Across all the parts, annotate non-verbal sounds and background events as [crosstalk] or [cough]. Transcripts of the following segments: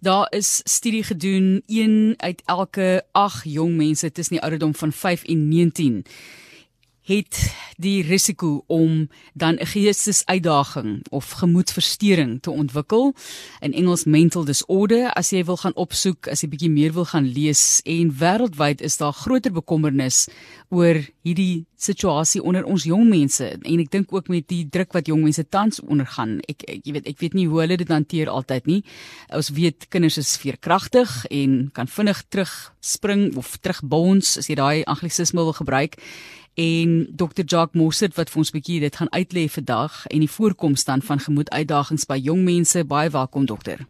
Daar is studie gedoen een uit elke 8 jong mense tussen die ouderdom van 5 en 19 het die risiko om dan 'n geestesuitdaging of gemoedversteuring te ontwikkel. In Engels mental disorder as jy wil gaan opsoek as jy bietjie meer wil gaan lees en wêreldwyd is daar groter bekommernis oor hierdie situasie onder ons jong mense. En ek dink ook met die druk wat jong mense tans ondergaan ek, ek jy weet ek weet nie hoe hulle dit hanteer altyd nie. Ons weet kinders is veerkragtig en kan vinnig terugspring of terugbons as jy daai anglisisme wil gebruik en Dr Jacques Mossert wat vir ons 'n bietjie dit gaan uitlê vandag en die voorkoms dan van gemoeduitdagings by jong mense. Baie welkom dokter.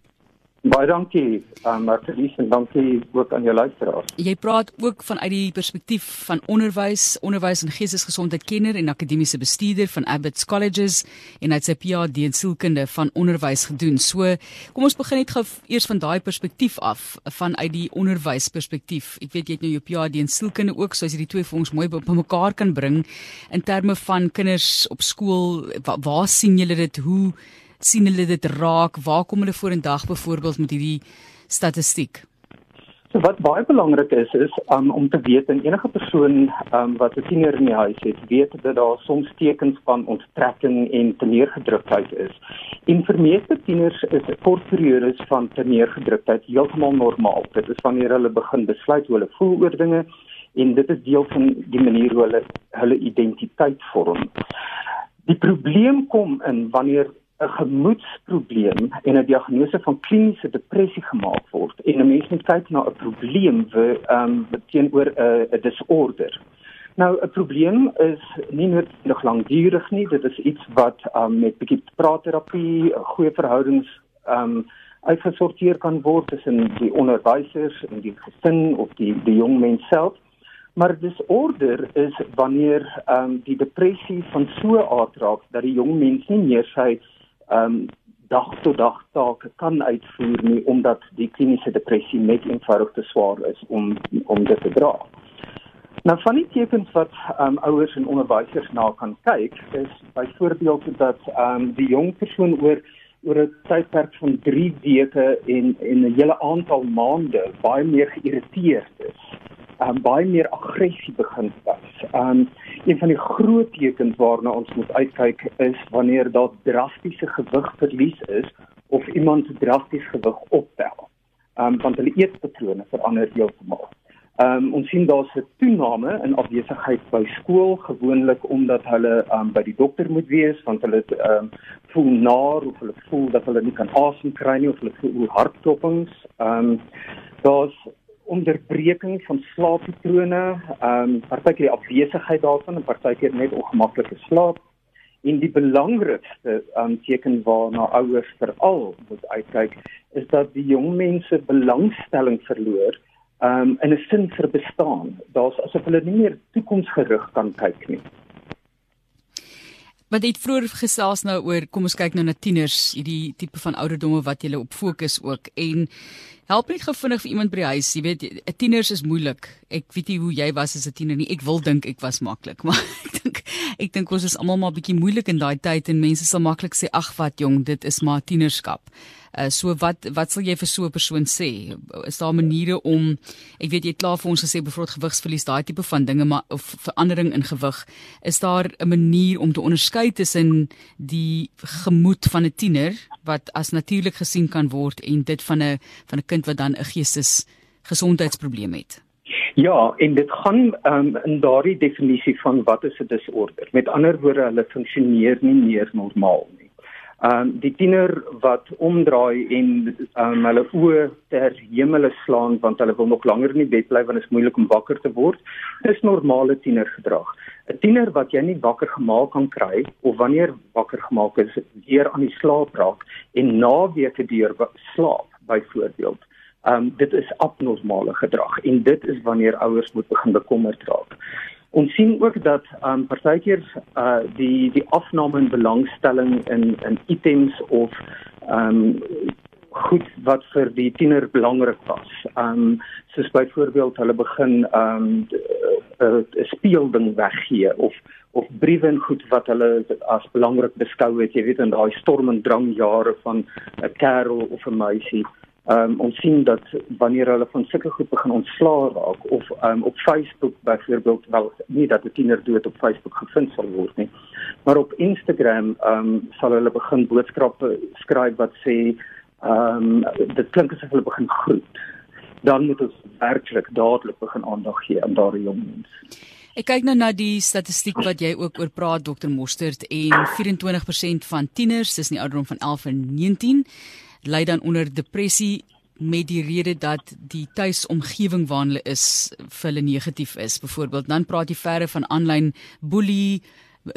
Baie dankie um, Martie en dankie ook aan jou luisteraars. Jy praat ook vanuit die perspektief van onderwys, onderwys en geestesgesondheid kenner en akademiese bestuurder van Abbots Colleges en hy het sy PhD in sielkunde van onderwys gedoen. So, kom ons begin net gou eers van daai perspektief af, vanuit die onderwysperspektief. Ek weet jy het nou jou PhD in sielkunde ook, so as jy die twee vir ons mooi bymekaar kan bring in terme van kinders op skool, waar, waar sien julle dit hoe sien hulle dit raak? Waar kom hulle vorendag byvoorbeeld met hierdie statistiek? So wat baie belangrik is is um, om te weet en enige persoon um, wat 'n tiener in die huis het, weet dat daar soms tekens van onttrekking en teneergedruktheid is. En vir meeste tieners is 'n kort periode van teneergedruktheid heeltemal normaal. Dit is wanneer hulle begin besluit hoe hulle voel oor dinge en dit is deel van die manier hoe hulle hulle identiteit vorm. Die probleem kom in wanneer 'n gemoedsprobleem en 'n diagnose van kliniese depressie gemaak word en 'n mens moet kyk na 'n probleem vir ehm um, teenoor 'n uh, disorder. Nou 'n probleem is nie net nog lankdurig nie, dit is iets wat um, met bietjie praatterapie, goeie verhoudings ehm um, uitgesorteer kan word tussen die onderwysers en die gesin of die die jong mens self. Maar disorder is wanneer ehm um, die depressie van so 'n aard raak dat die jong mens nie meer sy um dag tot dag take kan uitvoer nie omdat die kliniese depressie net eenvoudig te swaar is om om dit te dra. Nou van die tekens wat um ouers en onderwysers na kan kyk is byvoorbeeld dat um die jong persoon oor oor 'n tydperk van 3 weke en en 'n hele aantal maande baie meer geïrriteerd is. Um baie meer aggressie begin wys. Um Een van die groot tekens waarna ons moet uitkyk is wanneer daar drastiese gewigverlies is of iemand drasties gewig optel. Ehm um, want hulle eetpatrone verander heeltemal. Ehm um, ons sien daar's 'n toename in afwesigheid by skool gewoonlik omdat hulle ehm um, by die dokter moet wees want hulle ehm um, voel naar of hulle voel dat hulle nie kan asem kry nie of hulle voel hartklopings. Ehm um, daar's onderbreking van slaappatrone, ehm um, partykeer die afwesigheid daarvan en partykeer net ongemaklike slaap. En die belangrikste um, teken waarna ouers veral moet uitkyk, is dat die jong mense belangstelling verloor um, in 'n sin vir bestaan. Daar's asof hulle nie meer toekomsgerig kan kyk nie. Wat het vroeër gesels nou oor kom ons kyk nou na tieners, hierdie tipe van ouderdomme wat jy op fokus ook en help net gou vinnig vir iemand by die huis. Jy weet, tieners is moeilik. Ek weet nie hoe jy was as 'n tiener nie. Ek wil dink ek was maklik, [laughs] maar ek dink ons is almal maar bietjie moeilik in daai tyd en mense sal maklik sê ag wat jong, dit is maar tienerskap. Uh, so wat wat sal jy vir so 'n persoon sê? Is daar maniere om ek weet jy het klaar vir ons gesê bevrot gewigsverlies daai tipe van dinge maar of verandering in gewig. Is daar 'n manier om te onderskei tussen die gemoed van 'n tiener wat as natuurlik gesien kan word en dit van 'n van 'n kind wat dan 'n geestes gesondheidsprobleem het? Ja, en dit gaan um, in daardie definisie van wat is 'n disorder. Met ander woorde, hulle funksioneer nie meer normaal nie. Ehm um, die tiener wat omdraai en um, hulle oë ter hemele slaan want hulle wil nog langer in bed bly want dit is moeilik om wakker te word. Dis normale tienergedrag. 'n Tiener wat jy nie wakker gemaak kan kry of wanneer wakker gemaak is, weer aan die slaap raak en naweke deur slaap byvoorbeeld. Ehm um, dit is abnormale gedrag en dit is wanneer ouers moet begin bekommerd raak. Ons sien ook dat ehm um, partykeer uh die die afname in belangstelling in in items of ehm um, goed wat vir die tiener belangrik was. Ehm um, soos byvoorbeeld hulle begin ehm um, 'n speelding weggee of of briewe en goed wat hulle as belangrik beskou het, jy weet in daai storm en drang jare van 'n kerel of 'n meisie Um, ons sien dat wanneer hulle van sulke goed begin ontslaa raak of um, op Facebook byvoorbeeld wel nie dat 'n tiener dood op Facebook gevind sal word nie maar op Instagram um, sal hulle begin boodskappe skryf wat sê um, dit klink asof hulle begin groet dan moet ons werklik dadelik begin aandag gee aan daardie jong mense. Ek kyk nou na die statistiek wat jy ook oor praat Dr Mostert en 24% van tieners tussen die ouderdom van 11 en 19 ly dan onder depressie met die rede dat die tuisomgewing waarin hulle is vir hulle negatief is. Byvoorbeeld dan praat jy verder van aanlyn boelie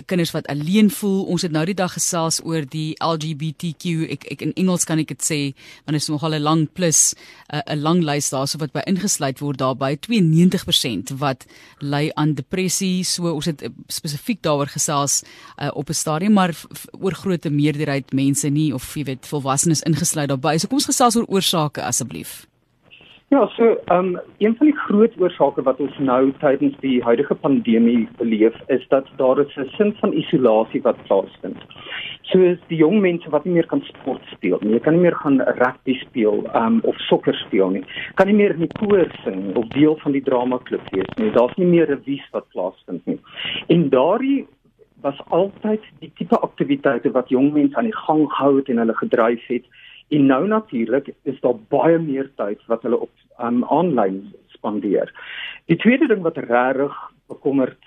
kinders wat alleen voel. Ons het nou die dag gesels oor die LGBTQ. Ek ek in Engels kan ek dit sê, want dit is nogal 'n lang plus 'n 'n lang lys daarso wat by ingesluit word daarbey 92% wat ly aan depressie. So ons het eh, spesifiek daaroor gesels uh, op 'n stadium, maar oor grootte meerderheid mense nie of jy weet volwassenes ingesluit daarbey. So kom ons gesels oor oorsake asseblief. Ja, so ehm um, een van die groot oorsake wat ons nou tydens die huidige pandemie beleef is dat daar 'n sin van isolasie wat plaasvind. So is die jong mense wat nie meer kan sport speel nie. Kan nie meer gaan rugby speel um, of sokker speel nie. Kan nie meer in die koor sing of deel van die drama klub wees nie. Daar's nie meer 'n wies wat plaasvind nie. En daardie was altyd die tipe aktiwiteite wat jong mense aan die gang gehou het en hulle gedryf het. En nou natuurlik is daar baie meer tyd wat hulle op um, aanlyn spandeer. Die tweede ding wat regtig bekommerd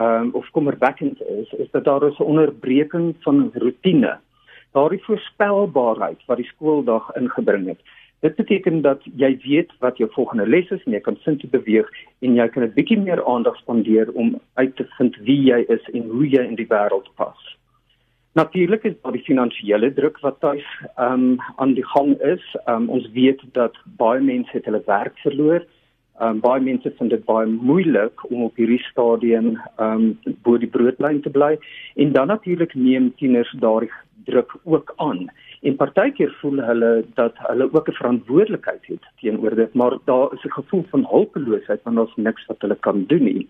um, of kommerwekkend is, is dat daar 'n onderbreking van rotine. Daardie voorspelbaarheid wat die skooldag ingebring het. Dit beteken dat jy weet wat jou volgende les is en jy kan sin toe beweeg en jy kan 'n bietjie meer aandag spandeer om uit te vind wie jy is en hoe jy in die wêreld pas. Natuurlik is daar die finansiële druk wat tuis ehm um, aan die gang is. Ehm um, ons weet dat baie mense het hulle werk verloor. Ehm um, baie mense vind dit baie moeilik om op hierdie stadium ehm um, bo die broodlyn te bly en dan natuurlik neem tieners daardie druk ook aan. En partykeer voel hulle dat hulle ook 'n verantwoordelikheid het teenoor dit, maar daar is 'n gevoel van hulpeloosheid want daar's niks wat hulle kan doen nie.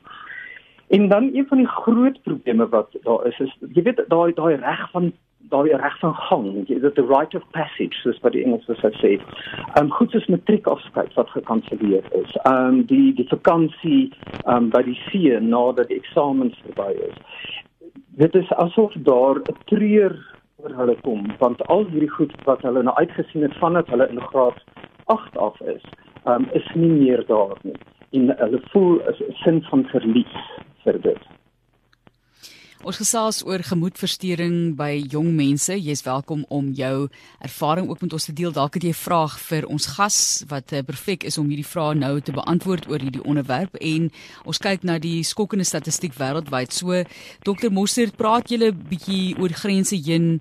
En dan een van die groot probleme wat daar is is jy weet daai daai reg van daai reg van gang, weet the right of passage soos wat die Engelsers sê. Ehm um, goed soos matriekafskeid wat gekanselleer is. Ehm um, die die vakansie ehm um, by die see nadat die eksamens verby is. Dit is asof daar 'n treur oor hulle kom want al hierdie goed wat hulle nou uitgesien het vandat hulle in graad 8 af is, ehm um, is nie meer daar nie en hulle voel 'n sin van verlies vir dit. Ons gesels oor gemoedversteuring by jong mense. Jy's welkom om jou ervaring ook met ons te deel. Dalk het jy 'n vraag vir ons gas wat uh, perfek is om hierdie vrae nou te beantwoord oor hierdie onderwerp en ons kyk na die skokkende statistiek wêreldwyd. So Dr. Mostert, praat julle bietjie oor grense heen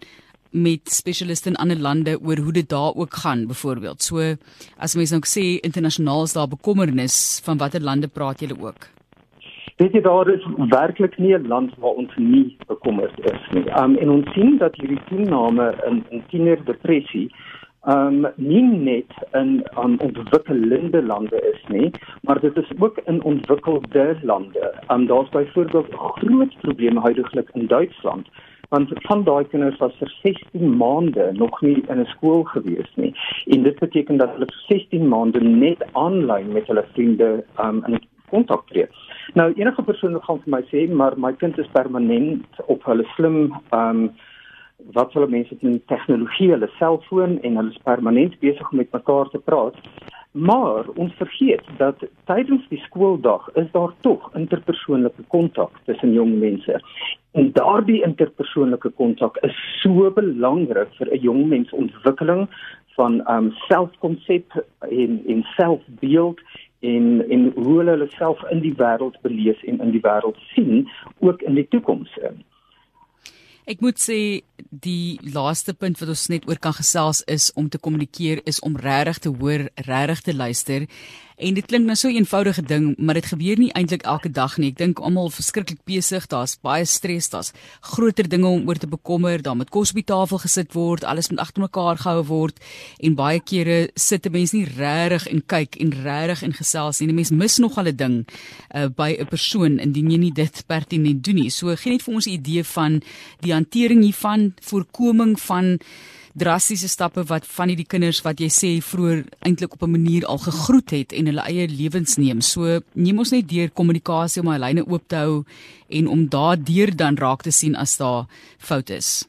met spesialiste in ander lande oor hoe dit daar ook gaan byvoorbeeld. So as mense nou sê internasionaal is daar bekommernis van watter lande praat julle ook? Weet jy daar is werklik nie 'n land waar ons nie bekommerd is nie. Um en ons sien dat hierdie toename in in tienerdepressie um nie net in um, ontwikkelende lande is nie, maar dit is ook in ontwikkelde lande. Um daar's byvoorbeeld groot probleme huidigelik in Duitsland want van daai kinders was vir 16 maande nog nie in 'n skool gewees nie en dit beteken dat hulle vir 16 maande net aanlyn met hulle vriende um, in kontak tree. Nou enige persoon gaan vir my sê, maar my kind is permanent op hulle slim um, wat hulle mense met tegnologie, hulle selfoon en hulle is permanent besig om met mekaar te praat. Maar ons vergeet dat tydens die skooldag is daar tog interpersoonlike kontak tussen jong mense. En daardie interpersoonlike kontak is so belangrik vir 'n jong mens ontwikkeling van um, selfkonsep en en selfbeeld en en hoe hulle hulle self in die wêreld beleef en in die wêreld sien ook in die toekoms. Ek moet sê die laaste punt wat ons net oor kan gesels is om te kommunikeer is om regtig te hoor, regtig te luister En dit klink nou so 'n eenvoudige ding, maar dit gebeur nie eintlik elke dag nie. Ek dink almal verskriklik besig, daar's baie stres, daar's groter dinge om oor te bekommer, daar moet kos op die tafel gesit word, alles moet agter mekaar gehou word en baie kere sit 'n mens nie regtig en kyk en regtig en gesels nie. 'n Mens mis nog al 'n ding uh, by 'n persoon indien jy nie dit pertinent doen nie. So gee net vir ons 'n idee van die hantering hiervan, voorkoming van drastiese stappe wat van hierdie kinders wat jy sê vroeër eintlik op 'n manier al gegroet het en hulle eie lewens neem. So neem ons net deur kommunikasie om hy lyne oop te hou en om daardeur dan raak te sien as daar foute is.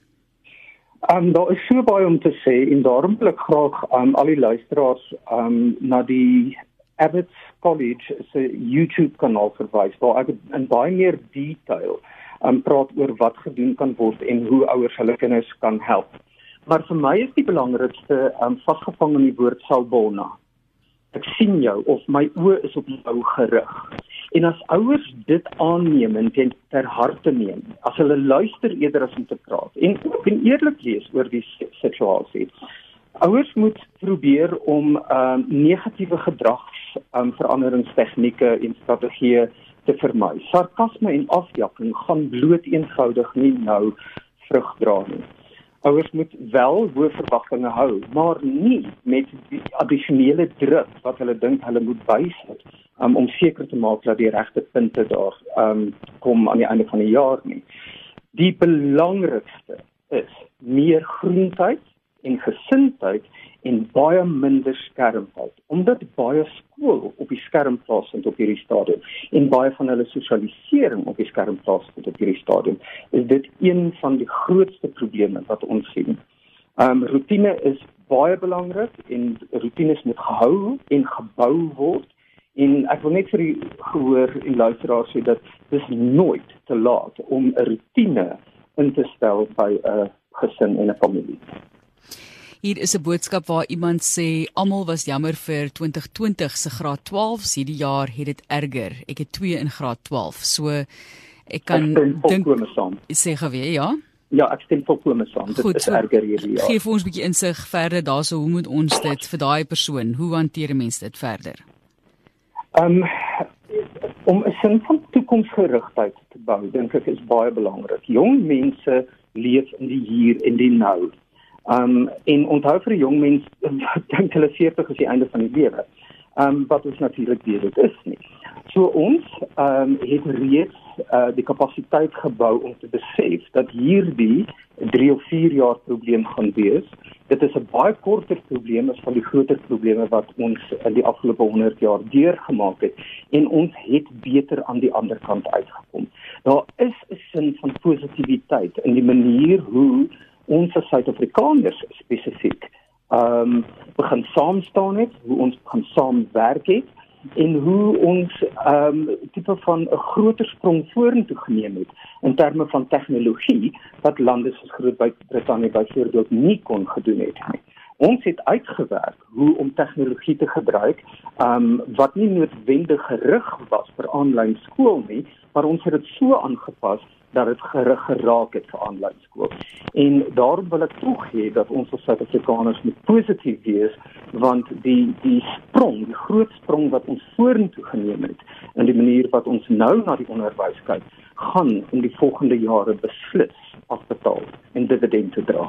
Um daar is so baie om te sê en daarom wil ek graag aan um, al die luisteraars um na die Abbots College se YouTube kanaal verwys waar ek in baie meer detail um praat oor wat gedoen kan word en hoe ouers hulle kinders kan help. Maar vir my is die belangrikste um vasgevang in die woord salbona. Ek sien jou of my oë is op jou gerig. En as ouers dit aanneem en ten ter harte neem, as hulle luister eerder as om te praat en ook en eerlik wees oor die situasie. Ouers moet probeer om uh, negatiewe gedrags um, veranderingstegnieke en strategieë te vermy. Sarkasme en afjagting gaan bloot eenvoudig nie nou vrug dra nie ouers moet wel hoë verwagtinge hou, maar nie met die addisionele druk wat hulle dink hulle moet bysit um, om seker te maak dat die regte punte daar um, kom aan die einde van die jaar nie. Die belangrikste is meer groentheid en gesindheid en baie minder skermtyd omdat baie skool op die skerm plaasvind op hierdie stadium en baie van hulle sosialisering op die skerm plaasvind op hierdie stadium is dit een van die grootste probleme wat ons sien. Ehm um, rotine is baie belangrik en rotines moet gehou en gebou word en ek wil net vir u gehoor en luisteraars sê dat dis nooit te laat om 'n rotine in te stel by 'n gesin en 'n familie. Hier is 'n boodskap waar iemand sê almal was jammer vir 2020 se graad 12s hierdie jaar het dit erger. Ek het 2 in graad 12. So ek kan dink sê geweet ja. Ja, ek stem volkome saam. Dit Goed, is erger hierdie jaar. Geef ons 'n bietjie insig verder daarso hoe moet ons dit vir daai persoon, hoe hanteer mense dit verder? Um om 'n sin van toekomsgerigtheid te bou, dink ek is baie belangrik. Jong mense leef in die hier en die nou. Um en onthou vir 'n jong mens [laughs] dink hulle 40 is die einde van die lewe. Um wat ons natuurlik weet dit is nie. So ons um het reeds uh die kapasiteit gebou om te besef dat hierdie 3 of 4 jaar probleem gaan wees. Dit is 'n baie korter probleem as van die groter probleme wat ons in die afgelope 100 jaar deurgemaak het en ons het beter aan die ander kant uitgekom. Daar is 'n sin van positiwiteit in die manier hoe ons as Suid-Afrikaners spesifiek ehm um, begin saam staan het, hoe ons gaan saamwerk het en hoe ons ehm um, tipe van 'n groter sprong vorentoe geneem het in terme van tegnologie wat lande soos Groot-Brittanje byvoorbeeld nie kon gedoen het nie. Ons het uitgewerk hoe om tegnologie te gebruik um wat nie noodwendig gerig was vir aanlyn skool nie, maar ons het dit so aangepas dat dit gerig geraak het vir aanlyn skool. En daarom wil ek tog hê dat ons as Suid-Afrikaners moet positief wees want die die sprong, die groot sprong wat ons vorentoe geneem het in die manier wat ons nou na die onderwys kyk, gaan in die volgende jare beslis afbetaal en dividende dra.